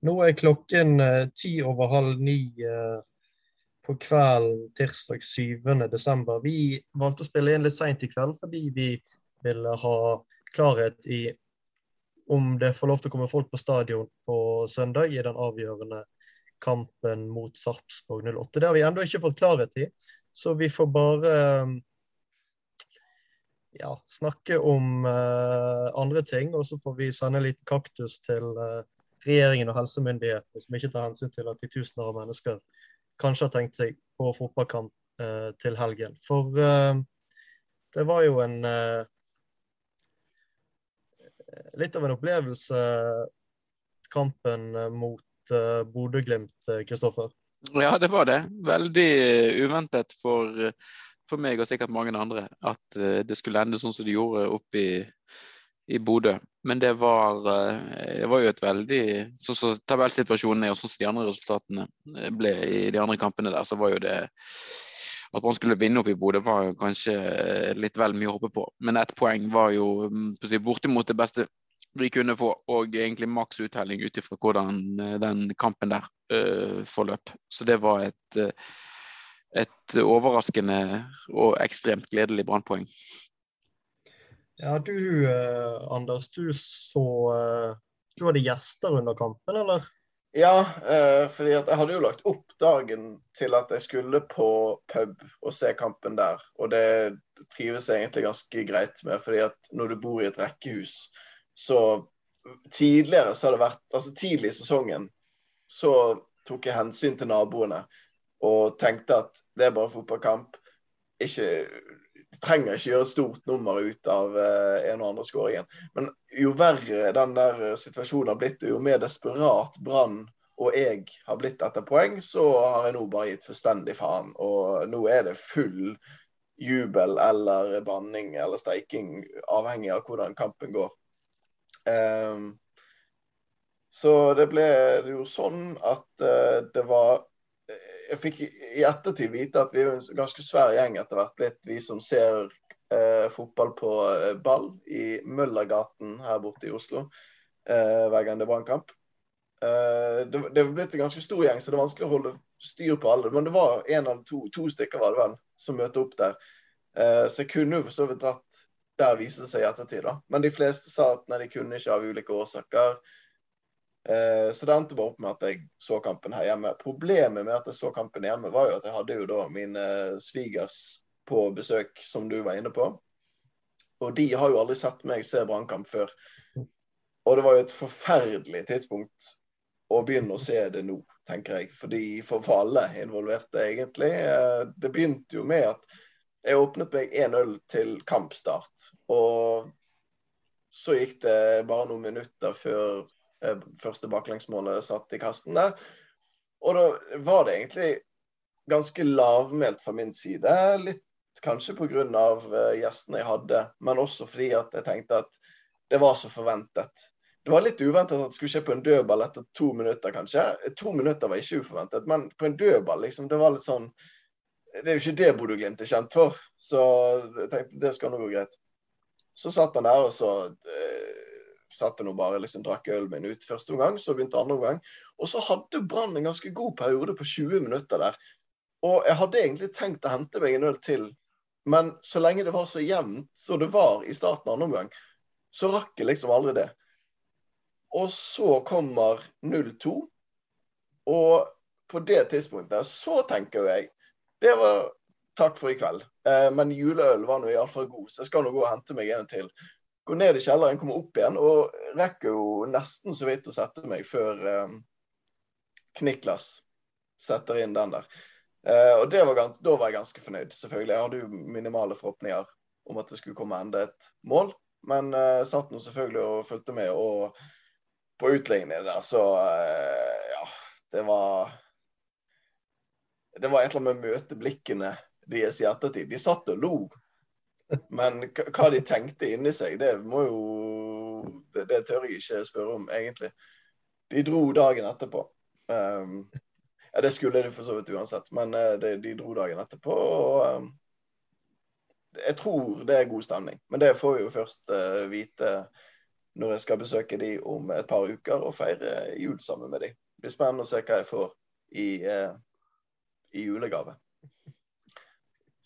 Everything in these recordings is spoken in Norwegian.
Nå er klokken eh, ti over halv ni eh, på kvelden tirsdag 7. desember. Vi valgte å spille inn litt seint i kveld fordi vi ville ha klarhet i om det får lov til å komme folk på stadion på søndag i den avgjørende kampen mot Sarpsborg 08. Det har vi ennå ikke fått klarhet i, så vi får bare ja, snakke om uh, andre ting. Og så får vi sende en liten kaktus til uh, regjeringen og helsemyndighetene, som ikke tar hensyn til at de tusener av mennesker kanskje har tenkt seg på fotballkamp eh, til helgen. For det var jo en Litt av en opplevelse, kampen mot Bodø-Glimt, Kristoffer. Ja, det var det. Veldig uventet for for meg og sikkert mange andre at uh, det skulle ende sånn som det gjorde oppe i, i Bodø. Men det var, uh, det var, jo et veldig Sånn som tabellsituasjonen er, og sånn som de andre resultatene eh, ble i de andre kampene der, så var jo det at man skulle vinne opp i Bodø var kanskje litt vel mye å håpe på. Men ett poeng var jo mm, bortimot det beste vi kunne få, og egentlig maks uttelling ut ifra hvordan den kampen der uh, forløp. Så det var et et overraskende og ekstremt gledelig brannpoeng. Ja, du eh, Anders, du så eh, Du hadde gjester under kampen, eller? Ja, eh, fordi at jeg hadde jo lagt opp dagen til at jeg skulle på pub og se kampen der. Og det trives jeg egentlig ganske greit med, fordi at når du bor i et rekkehus, så tidligere så har det vært Altså tidlig i sesongen så tok jeg hensyn til naboene og tenkte at det er bare fotballkamp. Ikke, trenger ikke gjøre stort nummer ut av uh, en og andre skåringen. Men jo verre den der situasjonen har blitt, og jo mer desperat Brann og jeg har blitt etter poeng, så har jeg nå bare gitt fullstendig faen. Og nå er det full jubel eller banning eller steiking, avhengig av hvordan kampen går. Um, så det ble jo sånn at uh, det var jeg fikk i ettertid vite at vi er en ganske svær gjeng etter hvert blitt, vi som ser eh, fotball på eh, ball i Møllergaten her borte i Oslo eh, hver gang det er brannkamp. Eh, det, det er blitt en ganske stor gjeng, så det er vanskelig å holde styr på alle. Men det var en eller to, to stykker var det vel, som møtte opp der. Eh, så jeg kunne jo for så vidt dratt der, viste det seg i ettertid. da. Men de fleste sa at nei, de kunne ikke av ulike årsaker. Eh, så det endte bare opp med at jeg så kampen her hjemme. Problemet med at jeg så kampen hjemme, var jo at jeg hadde jo da mine svigers på besøk, som du var inne på. Og de har jo aldri sett meg se brannkamp før. Og det var jo et forferdelig tidspunkt å begynne å se det nå, tenker jeg. Fordi for, alle involverte, egentlig. Eh, det begynte jo med at jeg åpnet meg 1-0 til kampstart. Og så gikk det bare noen minutter før Eh, første baklengsmålet satt i kasten der. Og da var det egentlig ganske lavmælt fra min side. Litt kanskje pga. Uh, gjestene jeg hadde, men også fordi at jeg tenkte at det var så forventet. Det var litt uventet at det skulle skje på en dødball etter to minutter, kanskje. To minutter var ikke uforventet, men på en dødball, liksom, det var litt sånn Det er jo ikke det Bodø-Glimt er kjent for, så jeg tenkte det skal nå gå greit. Så satt han der, og så uh, satt jeg nå bare liksom drakk ølen min ut første omgang, så begynte andre omgang. Og så hadde Brann en ganske god periode på 20 minutter der. Og jeg hadde egentlig tenkt å hente meg en øl til, men så lenge det var så jevnt som det var i starten av andre omgang, så rakk jeg liksom aldri det. Og så kommer 0-2, og på det tidspunktet så tenker jeg Det var takk for i kveld. Eh, men juleøl var nå iallfall god, så jeg skal nå gå og hente meg en til. Går ned i kjelleren, kommer opp igjen og rekker jo nesten så vidt å sette meg før eh, Kniklas setter inn den der. Eh, og var gans, da var jeg ganske fornøyd, selvfølgelig. Jeg hadde jo minimale forhåpninger om at det skulle komme enda et mål. Men eh, satt nå selvfølgelig og fulgte med. Og på utligningen der, så eh, ja, det var Det var et eller annet med møteblikkene deres i ettertid. De satt og lo men hva de tenkte inni seg, det må jo det, det, tør jeg ikke spørre om, egentlig. De dro dagen etterpå. Um, ja, det skulle de for så vidt uansett, men uh, de, de, dro dagen etterpå. og um, Jeg tror det er god stemning, men det får vi jo først uh, vite når jeg skal besøke de om et par uker og feire jul sammen med de. Det blir spennende å se hva jeg får i, uh, i julegave.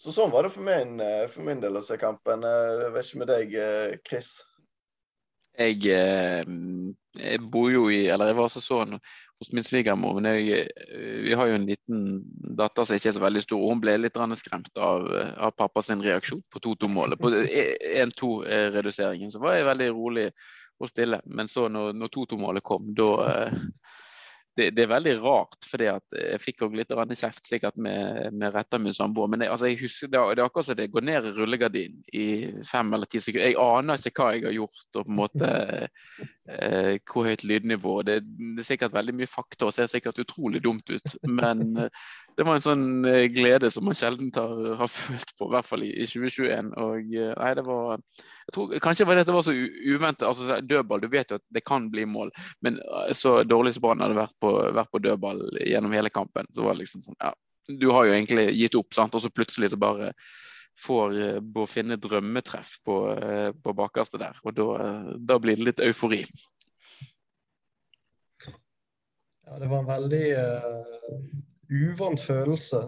Så sånn var det for min, eh, for min del å se kampen. Jeg vet ikke med deg, Chris? Jeg, jeg, bor jo i Eller jeg var også sånn hos min svigermor. Men jeg, vi har jo en liten datter som ikke er så veldig stor. og Hun ble litt skremt av, av pappas reaksjon på 2-2-målet. På 1-2-reduseringen så var jeg veldig rolig og stille. Men så når, når 2-2-målet kom, da det, det, er veldig rart, at jeg fikk også litt kjeft sikkert med, med retta min samboer. Men jeg, altså, jeg husker, det, det er akkurat som det går ned i rullegardinen i fem eller ti sekunder. Jeg aner ikke hva jeg har gjort, og på en måte eh, hvor høyt lydnivå. Det, det, er sikkert veldig mye fakta og ser sikkert utrolig dumt ut. Men eh, det var en sånn eh, glede som man sjelden har, har følt på, i hvert fall i, i 2021. Og eh, nei, det var jeg tror, Kanskje var det at det var så uventet. altså Dødball, du vet jo at det kan bli mål, men eh, så dårlig som Brann hadde vært på, vært på, dødball gjennom hele kampen, så var det liksom sånn ja, Du har jo egentlig gitt opp, sant? og så plutselig så bare får uh, finne drømmetreff på, uh, på bakerste der. Og da, uh, da, blir det litt eufori. Ja, det var en veldig uvant følelse.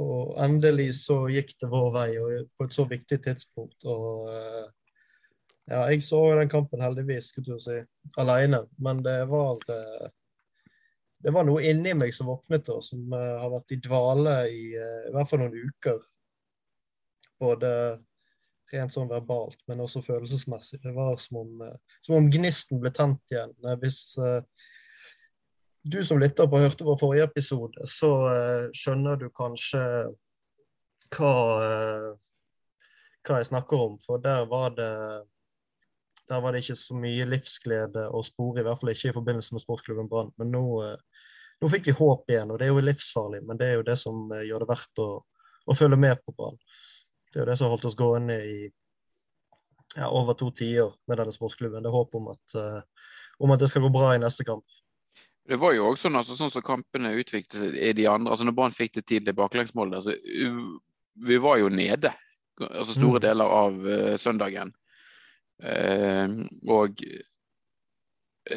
Og endelig så gikk det vår vei på et så viktig tidspunkt. Og ja, jeg så den kampen heldigvis, skulle du si, alene. Men det var det var noe inni meg som våknet og som uh, har vært i dvale i i hvert fall noen uker. Både rent sånn verbalt, men også følelsesmessig. Det var som om, som om gnisten ble tent igjen. hvis du som lytter på hørte vår forrige episode, så skjønner du kanskje hva, hva jeg snakker om. For der var det der var det ikke så mye livsglede å spore, i hvert fall ikke i forbindelse med sportsklubben Brann. Men nå, nå fikk vi håp igjen, og det er jo livsfarlig, men det er jo det som eh, gjør det verdt å, å følge med på Brann. Det er jo det som har holdt oss gående i ja, over to tiår med denne sportsklubben. Det er håp om at, om at, det skal gå bra i neste kamp. Det var jo også sånn, altså, sånn som kampene utviklet seg i de andre. altså Når Brann fikk det tidlig baklengsmålet, altså, vi var jo nede altså store mm. deler av uh, søndagen. Uh, og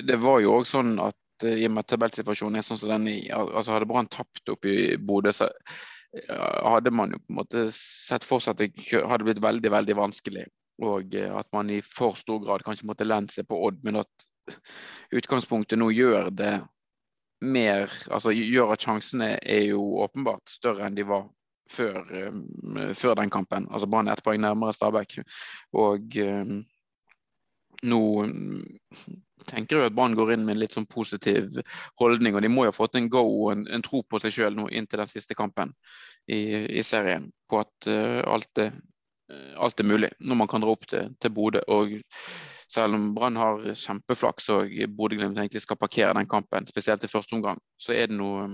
det var jo òg sånn at uh, i og med at tabellsituasjonen er sånn som den er. Altså Hadde Brann tapt opp i Bodø, så hadde man jo på en måte sett for seg at det hadde blitt veldig, veldig vanskelig. Og eh, at man i for stor grad kanskje måtte lente seg på Odd, men at utgangspunktet nå gjør det mer Altså gjør at sjansene er jo åpenbart større enn de var før, um, før den kampen. Altså Brann ett poeng nærmere Stabæk. Og um, nå tenker jeg at Brann går inn med en litt sånn positiv holdning. og De må jo ha fått en go og en, en tro på seg sjøl nå inntil den siste kampen i, i serien. På at uh, alt, er, alt, er, mulig når man kan dra opp til, til Bodø. Og selv om Brann har kjempeflaks og Bodø-Glimt egentlig skal parkere den kampen, spesielt i første omgang, så er det noe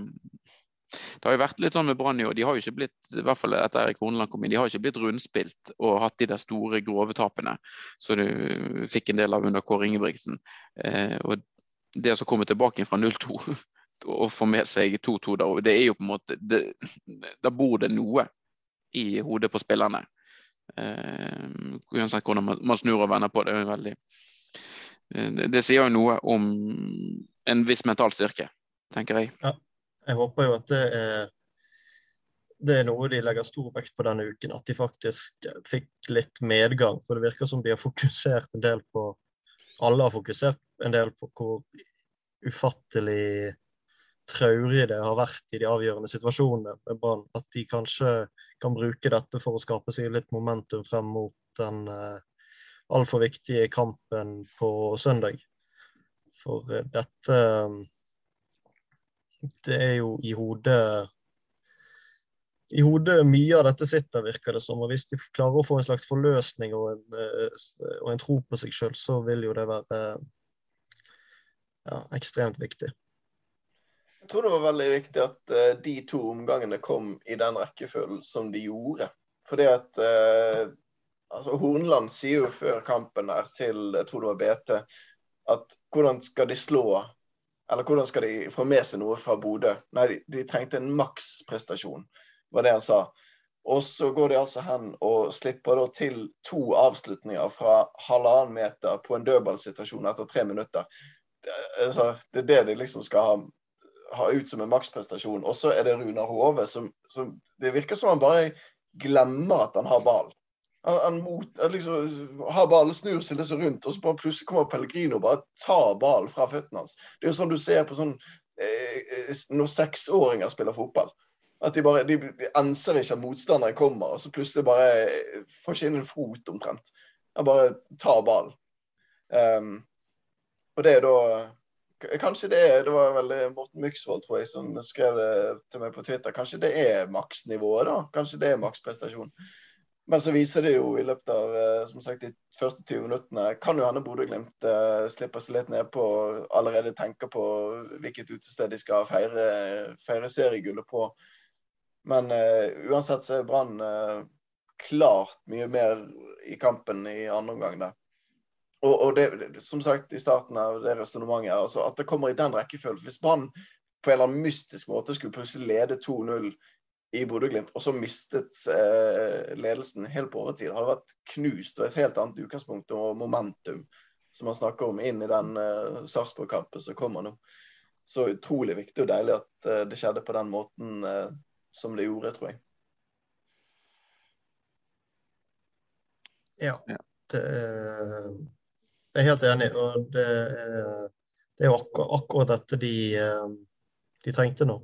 det har jo vært litt sånn med Brann i år. De har jo ikke blitt i hvert fall etter Erik Horneland kom inn, de har ikke blitt rundspilt og hatt de der store, grove tapene som du fikk en del av under Kåre Ingebrigtsen. Eh, og det som kommer tilbake fra 0-2 og får med seg 2-2, der, det er jo på en måte Da bor det noe i hodet på spillerne. Eh, uansett hvordan man, snur og vender på det. er veldig eh, det, det sier jo noe om en viss mental styrke, tenker jeg. Ja. Jeg håper jo at det er, det er noe de legger stor vekt på denne uken. At de faktisk fikk litt medgang. For det virker som de har fokusert en del på Alle har fokusert en del på hvor ufattelig traurig det har vært i de avgjørende situasjonene med Brann. At de kanskje kan bruke dette for å skape seg litt momentum frem mot den uh, altfor viktige kampen på søndag. For uh, dette um, det er jo i hodet i hodet mye av dette sitter, virker det som. Og hvis de klarer å få en slags forløsning og en, eh, og en tro på seg sjøl, så vil jo det være ja, ekstremt viktig. Jeg tror det var veldig viktig at uh, de to omgangene kom i den rekkefølgen som de gjorde. Fordi at uh, altså Hornland sier jo før kampen der til jeg tror det var BT, at hvordan skal de slå eller hvordan skal de få med seg noe fra Bodø? Nei, de, de trengte en maksprestasjon, var det han sa. Og så går de altså hen og slipper da til to avslutninger fra halvannen meter på en dødballsituasjon etter tre minutter. Det, altså, det er det de liksom skal ha, ha ut som en maksprestasjon. Og så er det Runar Hove som, som Det virker som han bare glemmer at han har ball. Han, han, mot, liksom, har ballen, snur seg rundt, og så bare plutselig kommer Pellegrino og bare tar ballen fra føttene hans. Det er jo sånn du ser på sånn eh, når seksåringer spiller fotball. At de bare de, de enser ikke at motstanderen kommer, og så plutselig bare får ikke inn en fot omtrent. Han bare tar ballen. Um, og det er da Kanskje det er Det var vel Morten Myksvold, tror jeg, som skrev det til meg på Twitter. Kanskje det er maksnivået, da? Kanskje det er maksprestasjon. Men så viser det jo i løpet av eh, som sagt, de første 20 minuttene Kan jo hende Bodø-Glimt uh, slipper seg litt ned på allerede tenker på hvilket utested de skal feire, feire seriegullet på. Men uh, uansett så er Brann uh, klart mye mer i kampen i andre omgang der. Og, og det, som sagt i starten av det resonnementet, altså at det kommer i den rekkefølgen. Hvis Brann på en eller annen mystisk måte skulle plutselig lede 2-0 i Bodø-Glimt, og så mistet eh, ledelsen helt på overtid, hadde vært knust og et helt annet utgangspunkt og momentum som man snakker om inn i den eh, Sarpsborg-kampen som kommer nå. Så utrolig viktig og deilig at eh, det skjedde på den måten eh, som det gjorde, tror jeg. Ja, det er, jeg er helt enig. Og det er, det er jo akkurat, akkurat dette de, eh, de trengte nå.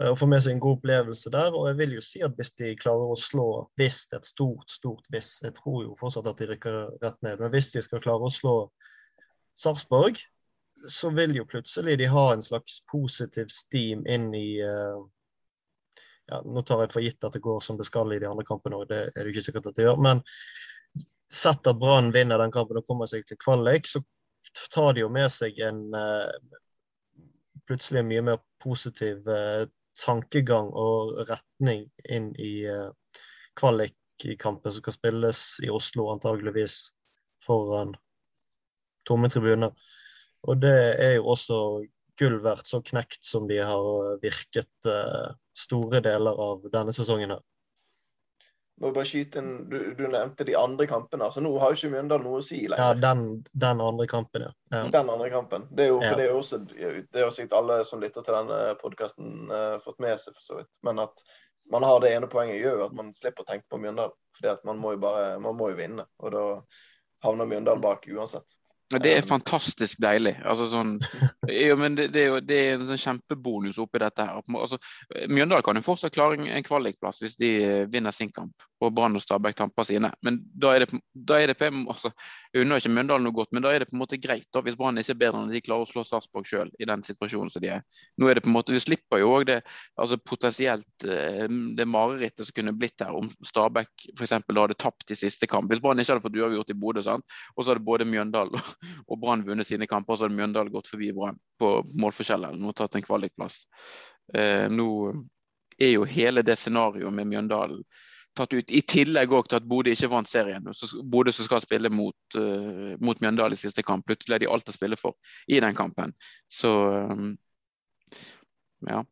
Eh, å få med seg en god opplevelse der. Og jeg vil jo si at hvis de klarer å slå hvis et stort, stort hvis Jeg tror jo fortsatt at de rykker rett ned, men hvis de skal klare å slå Sarpsborg, så vil jo plutselig de ha en slags positiv steam inn i uh, ja, Nå tar jeg for gitt at det går som det skal i de andre kampene òg, det er det ikke sikkert at det gjør. Men sett at Brann vinner den kampen og kommer seg til kvalik, så tar de jo med seg en uh, plutselig en mye mer positiv uh, tankegang og retning inn i uh, kvalikkampen som skal spilles i Oslo, antageligvis foran tomme tribuner. Og det er jo også gull verdt, så knekt som de har virket store deler av denne sesongen her. Må bare skyte en, du, du, nevnte de andre kampene. altså Nå har jo ikke Mjøndalen noe å si lenger. Ja, den, den andre kampen, ja. ja. Den andre kampen. Det er jo, for ja. det er også, det har sikkert alle som lytter til denne podkasten uh, eh, fått med seg, for så vidt. Men at man har det ene poenget, gjør jo at man slipper å tenke på Mjøndalen. fordi at man må jo bare man må jo vinne. Og da havner Mjøndalen bak uansett. Det er fantastisk deilig. Altså, sånn, ja, men det, det, er jo, det, er en sånn kjempebonus oppi dette. her. Altså, Mjøndalen kan jo fortsatt klare en kvalikplass hvis de vinner sin kamp og Brann og Stabæk tamper sine. Men da er det, da er det på en altså, unner ikke Mjøndalen noe godt, men da er det på en måte greit da, hvis Brann ikke er bedre enn de klarer å slå Sarpsborg sjøl i den situasjonen som de er. Nå er det på en måte, Vi slipper jo òg det altså potensielt eh, det marerittet som kunne blitt her om Stabæk f.eks. hadde tapt i siste kamp. Hvis Brann ikke hadde fått uavgjort i Bodø, og så hadde både Mjøndalen og Brann vunnet sine kamper, så hadde Mjøndalen gått forbi Brann på målforskjell eller tatt en kvalikplass. Eh, nå er jo hele det scenarioet med Mjøndalen tatt ut. I tillegg òg til at Bodø ikke vant serien. Så Bodø som skal spille mot, uh, mot Mjøndalen i siste kamp, plutselig er de alt å spille for i den kampen. Så um, ja.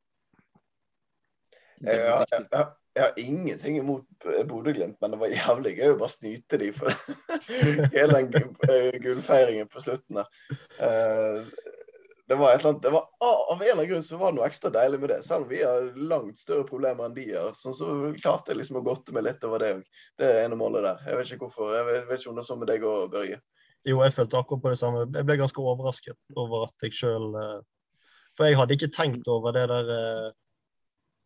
Jeg, jeg, jeg, jeg, har ingenting imot Bodø-Glimt, men det var jævlig gøy å bare snyte dem for hele den eh, gullfeiringen på slutten der. Uh, det var et eller annet, det var, Av en eller annen grunn så var det noe ekstra deilig med det. Selv om vi har langt større problemer enn de har, sånn så klarte jeg liksom å godte meg litt over det òg. Det ene målet der. Jeg vet ikke hvorfor. Jeg vet, ikke om det er sånn med deg og Børge. Jo, jeg følte akkurat på det samme. Jeg ble ganske overrasket over at jeg sjøl eh, For jeg hadde ikke tenkt over det der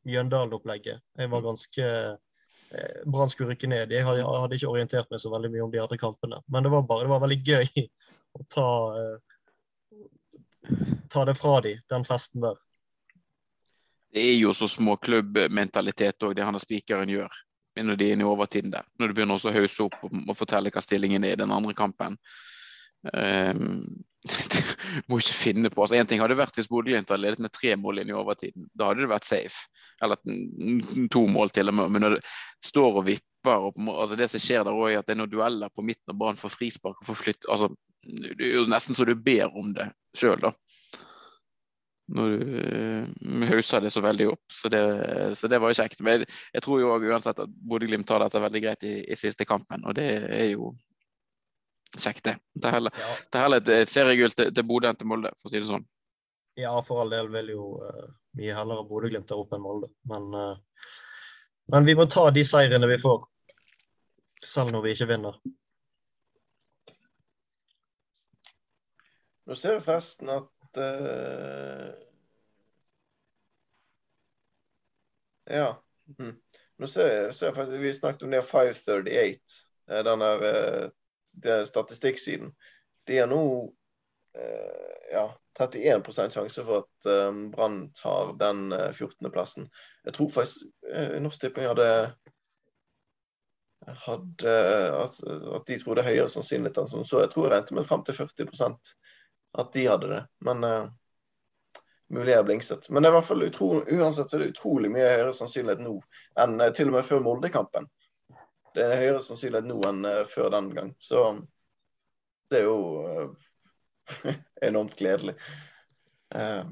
Mjøndalen-opplegget. Jeg var ganske uh, Brann skulle rykke ned. Jeg hadde, jeg hadde, ikke orientert meg så veldig mye om de andre kampene. Men det var bare det var veldig gøy å ta uh, ta det fra de, den festen der. Det er jo så småklubbmentalitet òg, det han og spikeren gjør når de er inne i overtiden der. Når du begynner å hausse opp og fortelle hva stillingen er i den andre kampen. Um, må ikke finne på. altså en ting hadde vært hvis Bodø-Glimt hadde ledet med tre mål inn i overtiden. Da hadde det vært safe. Eller to mål til og med. Men når det står og vipper og altså Det som skjer der òg, er at det er noen dueller på midten av banen for frispark og for flytt. altså Det er jo nesten så du ber om det sjøl, da. når du uh, hauser det så veldig opp. Så det, så det var jo kjekt. Men jeg, jeg tror jo også uansett at Bodø-Glimt tar dette veldig greit i, i, siste kampen, og det er jo kjekt, det. Det er heller, ja. det er heller et, et seriegull til, til Bodø enn til Molde, for å si det sånn. Ja, for all del vil jo uh, mye heller ha Bodø-Glimt der oppe enn Molde. Men, uh, men vi må ta de seirene vi får, selv når vi ikke vinner. Nå ser vi forresten at uh... Ja. Mm. Nå ser jeg, ser jeg, faktisk Vi snakket om det 538, den der statistikksiden. De er nå ja, 31 sjanse for at eh, Brann tar den uh, 14.-plassen. Jeg tror faktisk eh, Norsk Tipping hadde, hadde at, at, de trodde høyere sannsynlighet enn som så. Jeg tror jeg regnet med frem til 40% at de hadde det. Men uh, mulig jeg blingset. Men det er i hvert fall utro, uansett så er det utrolig mye høyere sannsynlighet nå enn til og med før Molde-kampen. Det er høyere sannsynlighet nå enn uh, før den gang. Så det er jo enormt gledelig. Uh,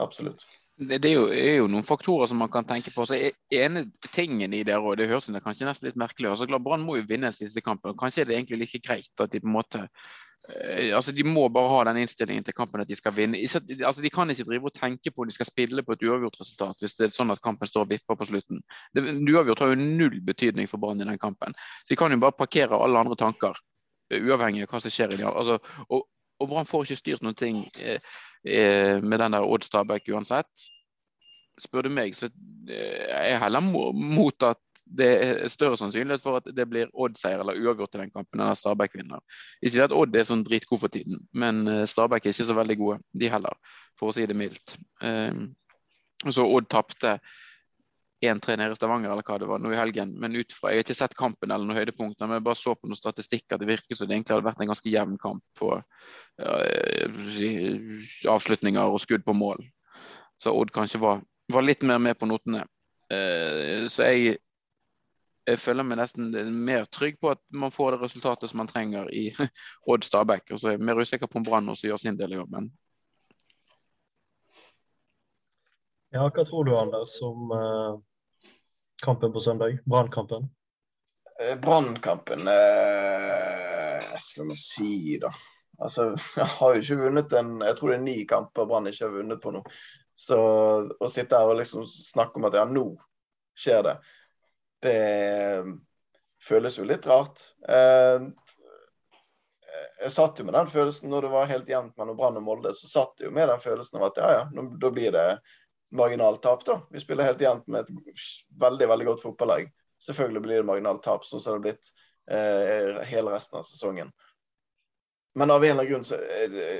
absolutt. Det, er, jo, er, jo, noen faktorer som man kan tenke på. så ene tingen i det, og det høres det kanskje nesten litt merkelig altså Brann må jo vinne siste kampen. Kanskje er det egentlig like greit at de på en måte uh, altså De må bare ha den innstillingen til kampen at de skal vinne. altså De kan ikke drive og tenke på om de skal spille på et uavgjort resultat hvis det er sånn at kampen står og vipper på slutten. Det, uavgjort har jo null betydning for Brann i den kampen. Så de kan jo bare parkere alle andre tanker uavhengig av hva som skjer i dag. Altså, og, og Brann får ikke styrt noen ting eh, eh, med den der Odd Stabæk uansett. Spør du meg, så eh, er jeg heller mot at det er større sannsynlighet for at det blir Odd-seier eller uavgjort i den kampen enn at Stabæk vinner. Ikke at Odd er sånn dritgod for tiden, men eh, Stabæk er ikke så veldig gode, de heller, for å si det mildt. Eh, så Odd tapte 1-3 nede i Stavanger eller hva det var nå i helgen. Men ut fra, Jeg har ikke sett kampen eller noen høydepunkter, men jeg bare så på noen statistikk at det virker som det egentlig hadde vært en ganske jevn kamp på uh, avslutninger og skudd på mål. Så Odd kanskje var, var litt mer med på notene. Uh, så jeg, jeg føler meg nesten mer trygg på at man får det resultatet som man trenger i Odd Stabæk. Og så er jeg mer usikker på om Brann også gjør sin del av jobben. Ja, hva tror du, Anders, om uh, kampen på søndag? Brannkampen? Eh, Brannkampen eh, Skal vi si, da. Altså, jeg har jo ikke vunnet en Jeg tror det er ni kamper Brann ikke har vunnet på nå. Så å sitte her og liksom snakke om at ja, nå skjer det, det føles jo litt rart. Eh, jeg satt jo med den følelsen når det var helt jevnt mellom Brann og Molde. Så satt jeg jo med den følelsen av at ja, ja, da blir det marginalt tap, da. Vi spiller helt jevnt med et veldig veldig godt fotballag. Selvfølgelig blir det marginalt tap, sånn som det har blitt eh, hele resten av sesongen. Men av en eller annen grunn så det,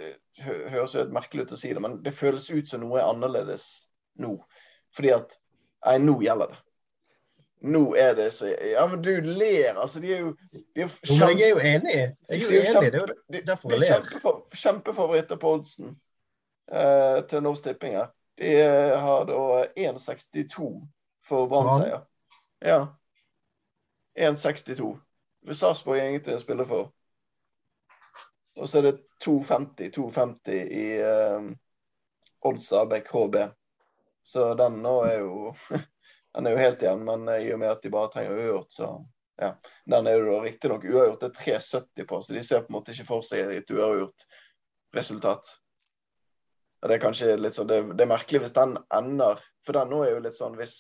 høres det merkelig ut å si det, men det føles ut som noe er annerledes nå. Fordi at Nei, nå gjelder det. Nå er det så Ja, men du ler, altså. De er jo, de er kjempe, men jeg er jo enig. Jeg er jo enig. Det er jo derfor jeg ler. De er kjempefavoritter på oddsen eh, til Norsk Tipping her. De har da 1,62 for Brann-seier. Ja. 1,62. Hvis Sarpsborg er ingenting å spille for. Og så er det 2,50 2,50 i eh, Odd Stabæk HB. Så den nå er jo den er jo helt igjen, men i og med at de bare trenger uavgjort, så ja. Den er jo riktignok uavgjort. Det er 3,70 på, så de ser på en måte ikke for seg et uavgjort resultat. Det er kanskje litt sånn, det, det, er merkelig hvis den ender For den nå er jo litt sånn hvis,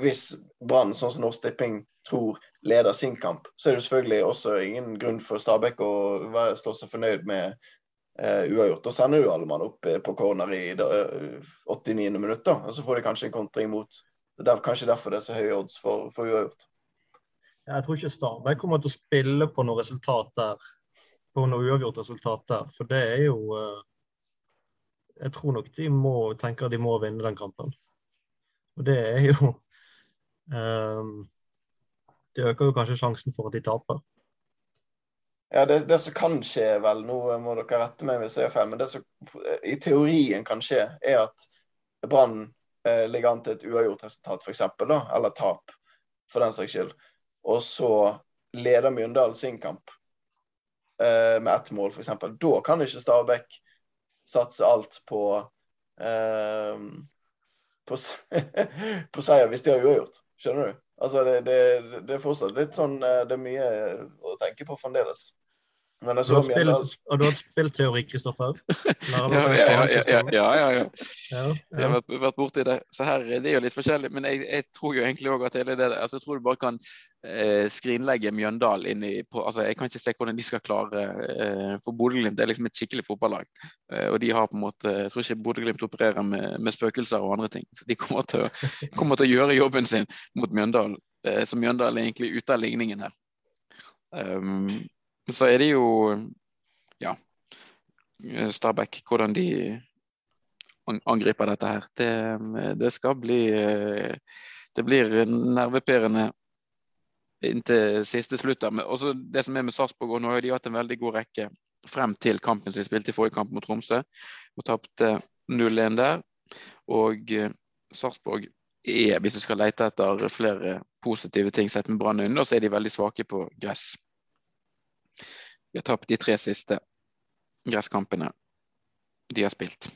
hvis Brann, sånn som Norsk Tipping tror, leder sin kamp, så er det selvfølgelig også ingen grunn for Stabæk å være, slå seg fornøyd med eh, uavgjort. Da sender du alle mann opp uh, på corner i uh, 89. minutt, og så får de kanskje en kontring mot. Det er kanskje derfor det er så høye odds for, for uavgjort. Jeg tror ikke Stabæk kommer til å spille på noe resultat der, på noe uavgjort resultat der. For det er jo uh, jeg tror nok de må tenke at de må vinne den kampen. Og det er jo um, Det øker jo kanskje sjansen for at de taper. Ja, det, det, som kan skje, vel, nå må dere rette meg hvis jeg er feil, men det som i teorien kan skje, er at Brann eh, ligger an til et uavgjort resultat, f.eks., eller tap, for den saks skyld. Og så leder Mjøndalen sin kamp eh, med ett mål, f.eks. Da kan ikke Stabæk satse alt på eh, på, på, seier hvis de har uavgjort. Skjønner du? Altså, det, det, det, er fortsatt litt sånn eh, Det er mye å tenke på fremdeles. Men jeg så du har spilt, og du har spilt teori, Kristoffer? ja, ja, ja, ja, ja, ja. Jeg har vært, vært borti det. Så her det er jo litt forskjellig. Men jeg, jeg tror jo egentlig òg at hele det altså Jeg tror du bare kan skrinlegge Mjøndal inn i på, altså Jeg kan ikke se hvordan de skal klare eh, For Bodø-Glimt er liksom et skikkelig fotballag. Eh, og de har på en måte Jeg tror ikke Bodø-Glimt opererer med, med, spøkelser og andre ting. Så de kommer til, å, kommer til å gjøre jobben sin mot Mjøndal. Eh, så Mjøndal er egentlig ute av ligningen her. Um, så er det jo ja, Stabæk, hvordan de angriper dette her. Det, det skal bli Det blir nervepirrende inntil siste slutt. Det som er med Sarpsborg, nå har de hatt en veldig god rekke frem til kampen som de spilte i forrige kamp mot Tromsø, og tapte 0-1 der. Og eh, Sarpsborg er, hvis du skal lete etter flere positive ting sett med Brann under, så er de veldig svake på gress. De har tapt de tre siste gresskampene de har spilt.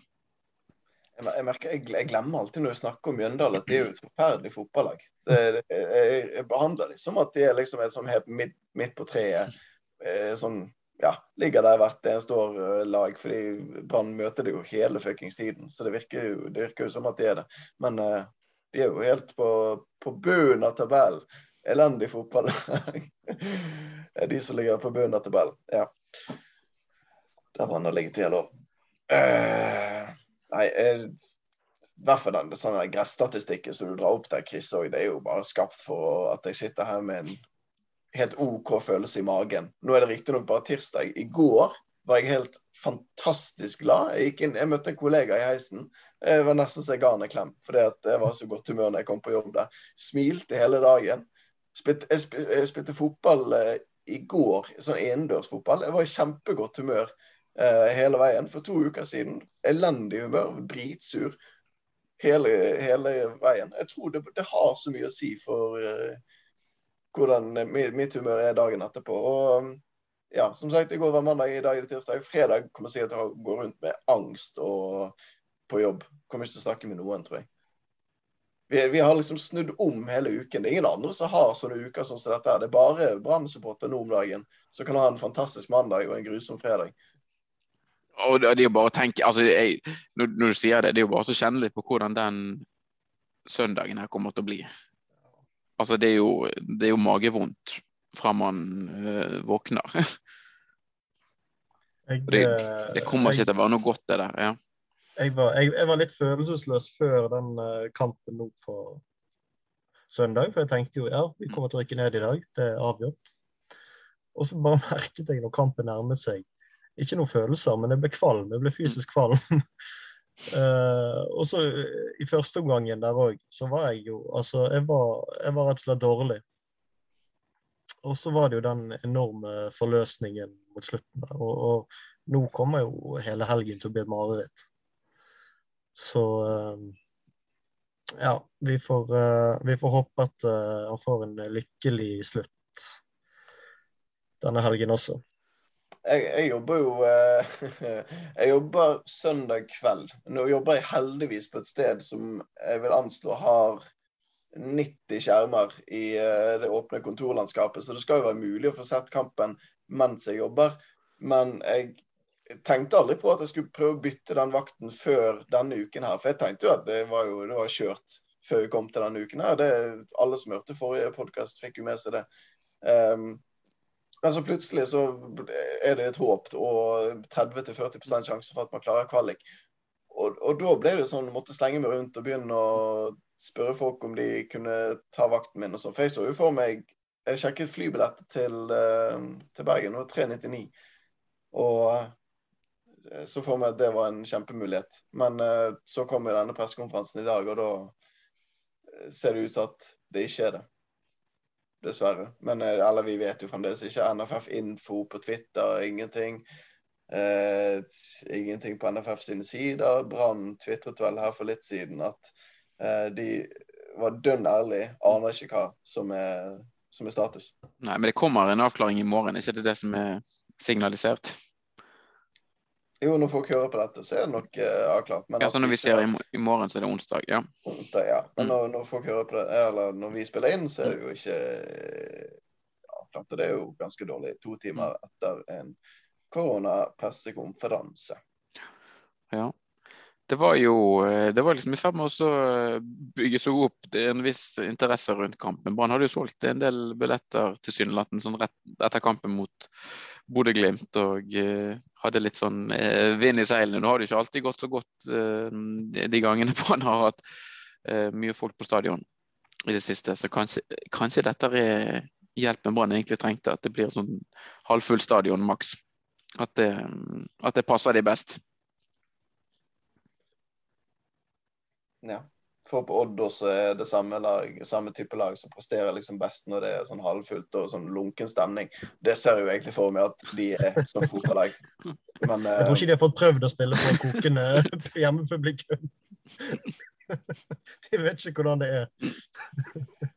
Jeg, merker, jeg, glemmer alltid når vi snakker om Mjøndalen at de er jo et forferdelig fotballag. Jeg, jeg, behandler dem som at de er liksom et sånn helt midt, midt på treet. Eh, sånn, ja, ligger der hvert eneste år eh, lag. fordi Brann møter det jo hele fuckings tiden. Så det virker, jo, det virker, jo, som at de er det. Men uh, de er jo helt på, på bunnen av tabellen. Elendig fotballag. de som ligger på bunnen av tabellen. Ja. Der Brann har ligget i hele år. Uh, nei, jeg, i hvert fall den sånn gresstatistikken som du drar opp der, Chris, og det er jo bare skapt for at jeg sitter her med en helt OK følelse i magen. Nå er det riktignok bare tirsdag. I går var jeg helt fantastisk glad. Jeg, inn, jeg møtte en kollega i heisen. Jeg var nesten så jeg ga han en klem, fordi jeg var så godt humør når jeg kom på jobb der. Smilte hele dagen. Spilte, jeg, jeg spilte fotball eh, i går, sånn innendørsfotball. Jeg var i kjempegodt humør eh, hele veien. For to uker siden elendig humør, dritsur hele, hele veien. Jeg tror det, det, har så mye å si for uh, hvordan mitt, humør er dagen etterpå. Og ja, som sagt, i går var mandag, i dag er det tirsdag. Fredag kommer jeg til å gå rundt med angst og på jobb. Kommer ikke til å snakke med noen, tror jeg. Vi, vi, har liksom snudd om hele uken. Det er ingen andre som har sånne uker som dette. Det er bare Brann-supporter nå om dagen som kan ha en fantastisk mandag og en grusom fredag. Og det er jo bare å tenke, altså, jeg, når, når, du sier det, det er jo bare så kjenne litt på hvordan den søndagen her kommer til å bli. Altså, det er jo, det er jo magevondt fra man øh, våkner. Jeg, det, det, kommer ikke til å være noe godt, det der. ja jeg var, jeg, jeg var, litt følelsesløs før den uh, kampen nå på søndag. For jeg tenkte jo ja, vi kommer til å rykke ned i dag. Det er avgjort. Og så bare merket jeg når kampen nærmet seg Ikke noen følelser, men jeg ble kvalm. Jeg ble fysisk kvalm. uh, og så i første omgangen der òg, så var jeg jo Altså, jeg var, jeg var rett og slett dårlig. Og så var det jo den enorme forløsningen mot slutten der. Og, og nå kommer jo hele helgen til å bli et mareritt. Så uh, ja, vi får, uh, vi får håpe at han får en lykkelig slutt denne helgen også. Jeg, jeg, jobber jo eh, Jeg jobber søndag kveld. Nå jobber jeg heldigvis på et sted som jeg vil anslå har 90 skjermer i det åpne kontorlandskapet, så det skal jo være mulig å få sett kampen mens jeg jobber. Men jeg tenkte aldri på at jeg skulle prøve å bytte den vakten før denne uken her. For jeg tenkte jo at det var jo det var kjørt før vi kom til denne uken her. Det, alle som hørte forrige podkast, fikk jo med seg det. Um, men så plutselig så er det et håp og 30-40% sjanse for at man klarer kvalik. Og, og, da ble det sånn, måtte slenge meg rundt og begynne å spørre folk om de kunne ta vakten min. og sånn. For jeg så jo for meg Jeg sjekket flybilletter til, uh, til Bergen, var 399. Og Eh, så for meg at det var en kjempemulighet. Men uh, så kom jo denne pressekonferansen i dag, og da eh, ser det ut til at det ikke er det. Dessverre. Men uh, eller vi vet jo fremdeles ikke. NFF-info på Twitter, ingenting. Eh, ingenting på NFF sine sider. Brann tvitret vel her for litt siden at de var dønn ærlig, aner ikke hva som er, som er status. Nei, men det kommer en avklaring i morgen, ikke det det som er signalisert? Jo, når folk hører på dette, så er det nok uh, avklart. Men ja, så når vi ser i, i morgen, så er det onsdag? Ja. Onsdag, ja. Men mm. når, når, folk hører på det, eller når vi spiller inn, så er det jo ikke avklart. Og det er jo ganske dårlig to timer mm. etter en koronapressekonferanse. Ja. Det var jo eh, det var liksom i ferd med å bygge seg opp det er en viss interesse rundt kampen. Brann hadde jo solgt en del billetter tilsynelatende sånn rett etter kampen mot Bodø-Glimt og uh, hadde litt sånn eh, vind i seilene. Nå har det ikke alltid gått så godt eh, de gangene Brann har hatt mye folk på stadion i det siste. Så kanskje, kanskje dette er hjelpen Brann egentlig trengte, at det blir sånn halvfull stadion maks. At det, at det passer de best. Ja. For på Odd også er det samme, lag, samme type lag som presterer liksom best når det er sånn halvfullt og sånn lunken stemning. Det ser jo egentlig for meg at de er som fotballag. Men, jeg tror ikke de har fått prøvd å spille på kokende hjemmepublikum. De vet ikke hvordan det er.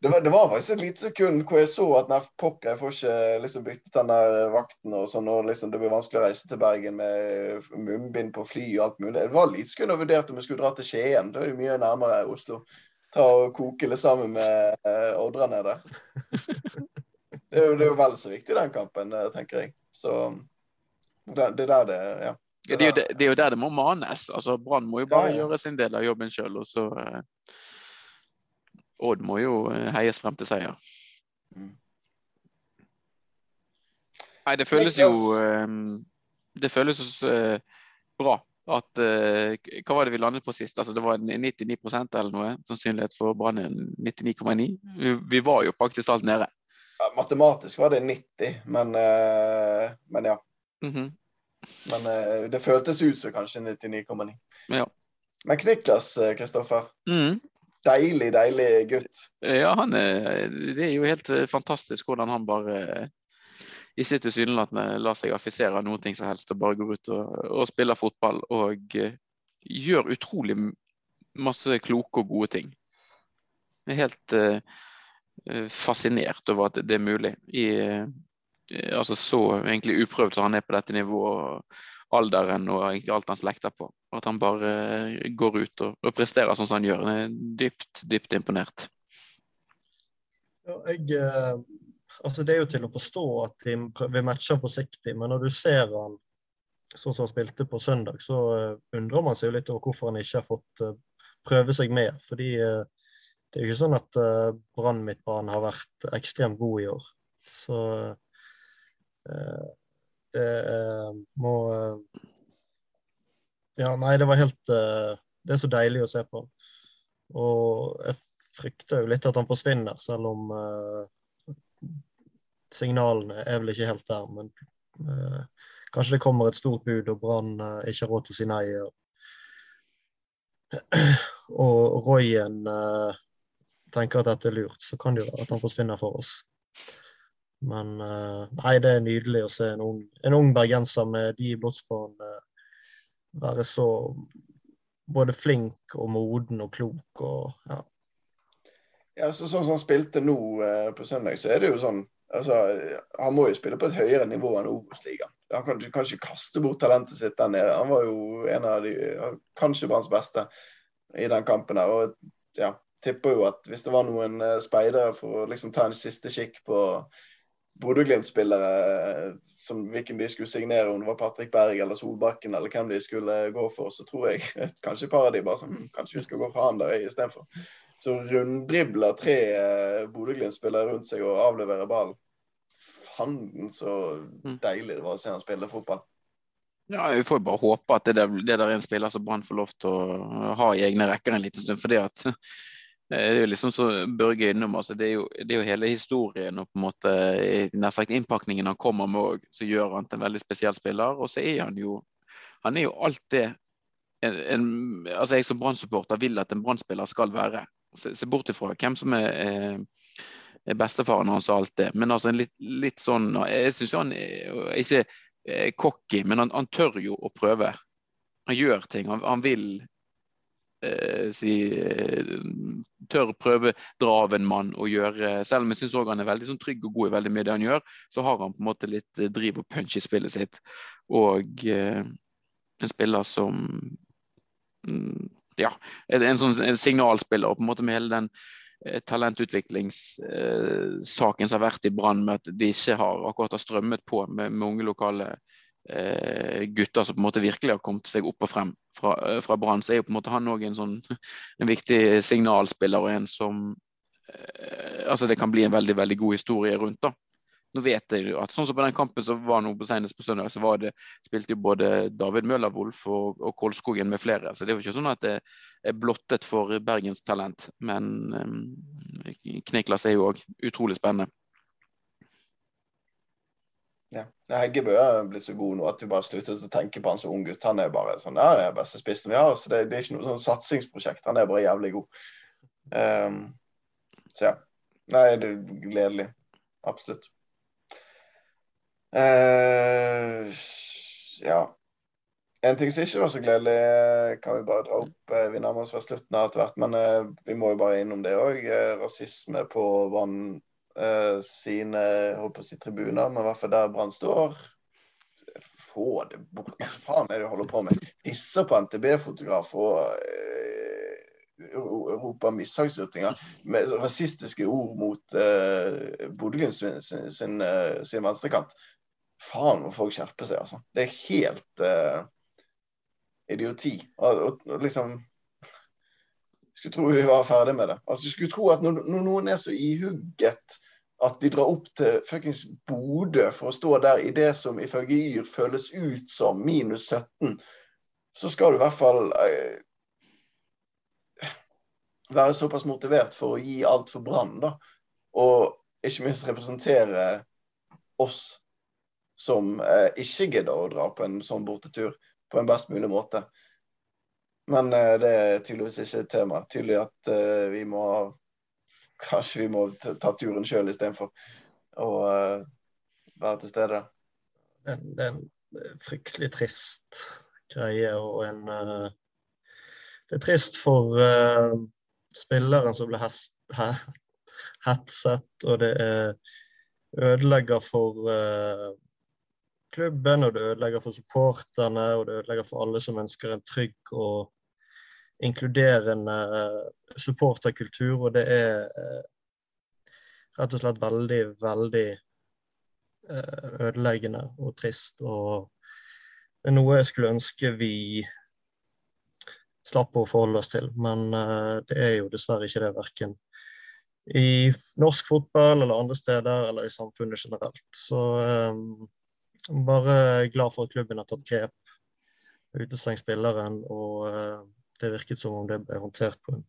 Det, var, det var faktisk et lite sekund hvor jeg så at nei, pokker, jeg får ikke liksom byttet den der vakten og sånn, og liksom det blir vanskelig å reise til Bergen med munnbind på fly og alt mulig. Det var litt sekund jeg vurderte om vi skulle dra til Skien. Da er det mye nærmere Oslo. Ta og koke litt sammen med uh, Odra nede. Det er, jo, det er jo vel så viktig, den kampen, eh, tenker jeg. Så det, det der det Ja. Det er, jo, det, det er jo der det må manes. altså Brann må jo bare ja, ja. gjøre sin del av jobben sjøl. Og så eh, Odd må jo eh, heies frem til seier. Mm. Nei, det føles jo eh, Det føles eh, bra at eh, Hva var det vi landet på sist? Altså Det var 99% eller noe sannsynlighet for Brann. 99,9. Vi, vi, var jo praktisk alt nede. Ja, matematisk var det 90, men, men ja. Mm -hmm. Men det føltes ut som kanskje 99,9. Ja. Men Kniklas, Kristoffer. Mm. Deilig, deilig gutt. Ja, han er, det er jo helt eh, fantastisk hvordan han bare i sitt tilsynelatende lar seg affisere av noe som helst og bare går ut og, og spiller fotball og uh, gjør utrolig masse kloke og gode ting. Jeg er helt uh, fascinert over at det er mulig i, uh, altså så egentlig uprøvd som han er på dette nivået, alderen og egentlig alt han slekter på. At han bare eh, går ut og, og presterer sånn som han gjør. Jeg er dypt, dypt imponert. Ja, jeg, eh, altså det er jo til å forstå at de vil matche forsiktig, men når du ser han sånn som han spilte på søndag, så undrer man seg jo litt over hvorfor han ikke har fått prøve seg mer. Fordi det er jo ikke sånn at Brann midtbane har vært ekstremt god i år. Så Eh, det eh, må eh, Ja, nei, det var helt Det er så deilig å se på. Og jeg frykter jo litt at han forsvinner, selv om signalene er vel ikke helt der. Men kanskje det kommer et stort bud, og Brann ikke har råd til å si nei. og og Royen tenker at dette er lurt, så kan det jo være at han forsvinner for oss. Men uh, nei, det er nydelig å se en ung, en ung bergenser med de blodspårene uh, være så både flink og moden og klok og ja. Ja, så Sånn som han spilte nå uh, på søndag, så er det jo sånn altså, Han må jo spille på et høyere nivå enn Obos-ligaen. Han kan, kan, ikke kaste bort talentet sitt der nede. Han var jo en av de, kanskje Branns beste i den kampen her. og ja, tipper jo at hvis det var noen speidere for å liksom ta en siste kikk på Bodø-Glimt-spillere som hvilken de skulle signere, om det var Patrick Berg eller Solbakken eller hvem de skulle gå for, så tror jeg kanskje et par av de bare sånn Kanskje vi skal gå for han der istedenfor. Så runddribler tre eh, Bodø-Glimt-spillere rundt seg og avleverer ballen. Fanden så mm. deilig det var å se han spille fotball. Ja, Vi får bare håpe at det der, det der er en spiller som Brann får lov til å ha i egne rekker en liten stund. fordi at Eh, det er jo liksom så Børge innom, altså det, er jo, det er jo hele historien og på en måte nær sagt innpakningen han kommer med òg, som gjør han til en veldig spesiell spiller. Og så er han jo han er jo alt det en, en, altså jeg som brann vil at en brann skal være. Se, se bort ifra hvem som er, er bestefaren hans og alt det. Men altså litt, litt sånn Jeg syns han er ikke cocky, men han, han, tør jo å prøve. Han gjør ting. Han, han vil eh, si, eh, tør prøve dra av en mann og gjøre Selv om jeg syns han er veldig sånn, trygg og god i veldig mye det han gjør, så har han på en måte litt eh, driv og punch i spillet sitt. Og eh, en spiller som mm, Ja, en sånn en signalspiller, på en måte med hele den eh, talentutviklingssaken som har vært i Brann, med at de ikke har akkurat har strømmet på med, unge lokale eh, gutter som på en måte virkelig har kommet seg opp og frem fra, fra Brann, så er jo på en måte han òg en sånn en viktig signalspiller og en som eh, Altså det kan bli en veldig, veldig god historie rundt, da. Nå vet jeg jo at sånn som på den kampen som var nå på senest på søndag, så var det, spilte jo både David Møller Wolff og, og Kolskogen med flere. Så det er jo ikke sånn at det er blottet for Bergens talent. Men um, Kniklas er jo òg utrolig spennende. Ja. Heggebø er blitt så god nå at vi bare sluttet å tenke på han som ung gutt. Han er bare sånn, ja, det er beste spissen vi har. så det, det, er ikke noe sånn satsingsprosjekt. Han er bare jævlig god. Um, så ja. Nei, det er gledelig. Absolutt. Uh, ja. En ting som ikke var så gledelig, kan vi bare dra opp. Eh, vi nærmer oss ved slutten av etter hvert, men uh, vi må jo bare innom det òg. rasisme på Brann uh, sine holdt si tribuner, men i hvert fall der Brann står. Få det bort. Hva faen er det du holder på med? Pisser på NTB-fotograf og roper mishagsytringer med rasistiske ord mot uh, Bodø-Glimt sin, sin, sin, sin venstrekant. Faen må folk skjerpe seg, altså. Det er helt uh, idioti. Og, og, liksom Skulle tro vi var ferdig med det. Altså, Skulle tro at når, når noen er så ihugget at de drar opp til fuckings Bodø for å stå der i det som ifølge Yr føles ut som minus 17, så skal du i hvert fall eh, være såpass motivert for å gi alt for Brann, da. Og ikke minst representere oss som eh, ikke gidder å dra på en sånn bortetur på en best mulig måte. Men eh, det er tydeligvis ikke et tema. Tydelig at eh, vi må Kanskje vi må ta turen sjøl istedenfor å uh, være til stede. Det, er en fryktelig trist greie og en uh, Det er trist for uh, spilleren som ble hetset, og det er ødelegger for uh, klubben, og det ødelegger for supporterne, og det ødelegger for alle som ønsker en trygg og inkluderende eh, supporterkultur. Og det er eh, rett og slett veldig, veldig eh, ødeleggende og trist. Og det er noe jeg skulle ønske vi slapp å forholde oss til. Men det er jo dessverre ikke det, verken i norsk fotball eller andre steder eller i samfunnet generelt. Så um, bare glad for at klubben har tatt grep, utestengt spilleren. Og det virket som om det ble håndtert på en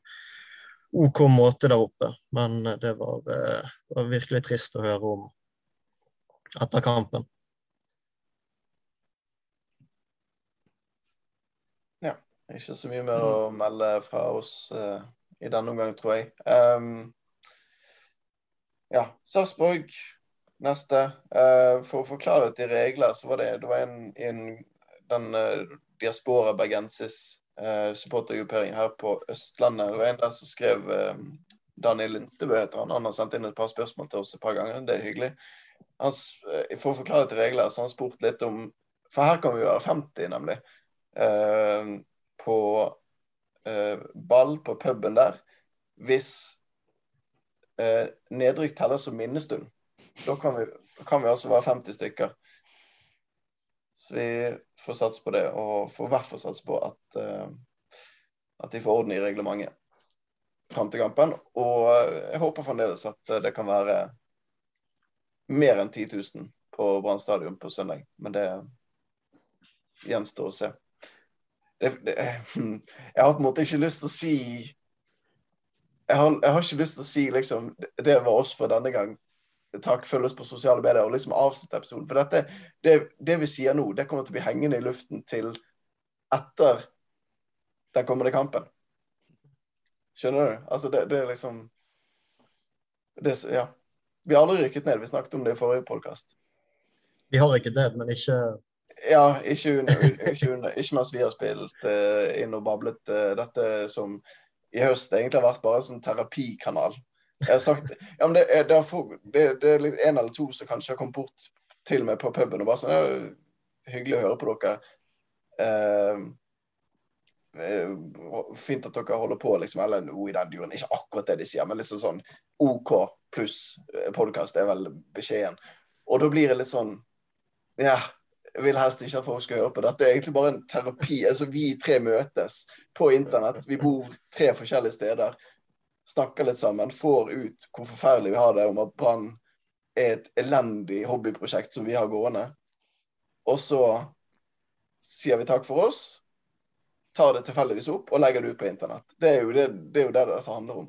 OK måte der oppe. Men uh, det var, uh, var, virkelig trist å høre om etter kampen. Ja. Ikke så mye mer å melde fra oss i denne omgang, tror jeg. Um, ja, Sarpsborg Neste. Uh, for å forklare til regler, så var det, det var en, en den uh, Diaspora Bergensis uh, supportergruppering her på Østlandet. Det var en der som skrev uh, Daniel Lindstebø heter han. Han har sendt inn et par spørsmål til oss et par ganger. Det er hyggelig. Han, for å forklare til regler, så har han spurt litt om For her kan vi være 50, nemlig. på ball på puben der. Hvis nedrykk teller som minnestund. Da kan vi, kan vi altså være 50 stykker. Så vi får satse på det, og får i hvert fall satse på at, uh, at de får orden i reglementet fram til kampen. Og uh, jeg håper fremdeles at uh, det kan være mer enn 10 000 på Brann stadion på søndag. Men det gjenstår å se. Det, det, jeg har på en måte ikke lyst til å si jeg har, jeg har ikke lyst til å si liksom Det var oss for denne gang takk, følg oss på sosiale medier og liksom avslutte episoden. For dette, det, det, vi sier nå, det kommer til å bli hengende i luften til etter den kommende kampen. Skjønner du? Altså, det, det er liksom det, Ja. Vi har aldri rykket ned. Vi snakket om det i forrige podkast. Vi har rykket ned, men ikke Ja, ikke, under, ikke, under, ikke mens vi har spilt uh, inn og bablet uh, dette som i høst egentlig har vært bare en sånn terapikanal jeg har sagt ja, men det er, det, er det, det er en eller to som kanskje har kommet bort til meg på puben og bare sånn ja, Hyggelig å høre på dere. eh, eh, Fint at dere holder på, liksom. Eller noe i den duren. Ikke akkurat det de sier, men liksom sånn OK pluss podkast er vel beskjeden. Og da blir det litt sånn Ja, jeg vil helst ikke at folk skal høre på dette. Det er egentlig bare en terapi. Altså, vi tre møtes på internett. Vi bor tre forskjellige steder. Snakker litt sammen. Får ut hvor forferdelig vi har det om at Brann er et elendig hobbyprosjekt som vi har gående. Og så sier vi takk for oss, tar det tilfeldigvis opp og legger det ut på internett. Det er jo det det, er jo det dette handler om.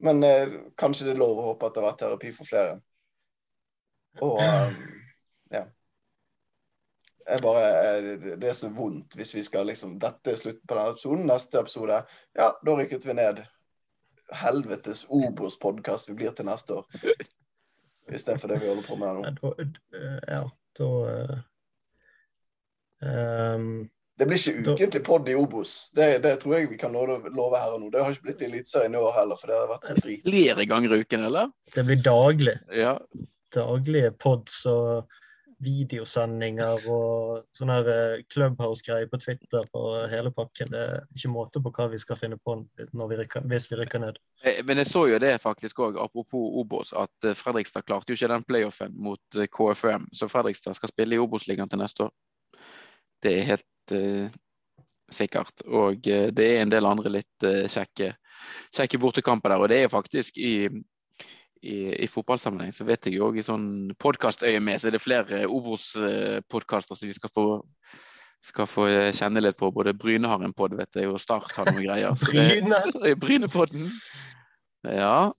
Men eh, kanskje det er lov å håpe at det har vært terapi for flere. Og ja. Jeg bare, eh, det er så vondt hvis vi skal liksom Dette er slutten på denne episoden. Neste episode Ja, da rykket vi ned. Helvetes Obos-podkast vi blir til neste år. Istedenfor det vi holder på med nå. Ja, da um, Det blir ikke ukentlig pod i Obos. Det, det, tror jeg vi kan love her og nå. Det har ikke blitt Eliteserien i år heller, for det har vært så fri. Flere ganger i uken, eller? Det blir daglig. Ja. Daglige pods og videosendinger og sånne her eh, Clubhouse-greier på Twitter og hele pakken. Det er ikke måte på hva vi skal finne på vi rykker, hvis vi rykker ned. Eh, men jeg så jo det faktisk òg, apropos Obos, at eh, Fredrikstad klarte jo ikke den playoffen mot KFM. Så Fredrikstad skal spille i Obos-ligaen til neste år. Det er helt uh, sikkert. Og uh, det er en del andre litt uh, kjekke, kjekke bortekamper der. Og det er faktisk i i, i fotballsammenheng, så vet jeg jo òg i sånn podkastøyemed, så er det flere Obos-podkaster som vi skal få, skal få kjenne litt på. Både Bryne har en pod, vet jeg, og Start har noen greier. Så Det, Brynepodden. Ja.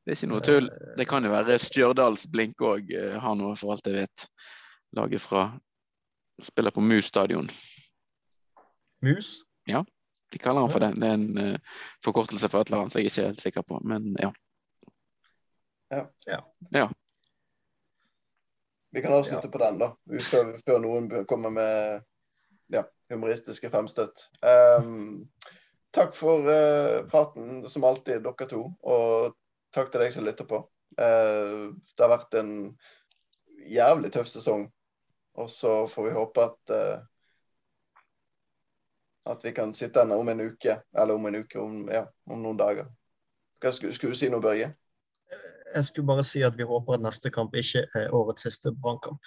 Det er ikke noe tull. Det kan jo være Stjørdals Blink òg eh, har noe, for alt jeg vet. Laget fra Spiller på Mus stadion. Mus? Ja, de kaller han for det. Det er en uh, forkortelse for et eller annet, så jeg er ikke helt sikker på. Men ja. Ja. ja. ja. Vi kan avslutte ja. på den, da. Før, før, noen kommer med ja, humoristiske fremstøtt Um, takk for uh, praten, som alltid, dere to. Og takk til deg som lytter på. Uh, det har vært en jævlig tøff sesong. Og så får vi håpe at uh, at vi kan sitte her om en uke, eller om en uke, om, ja, om noen dager. Skulle, skulle du si noe, Børge? Jeg skulle bare si at vi håper at neste kamp ikke er årets siste brannkamp.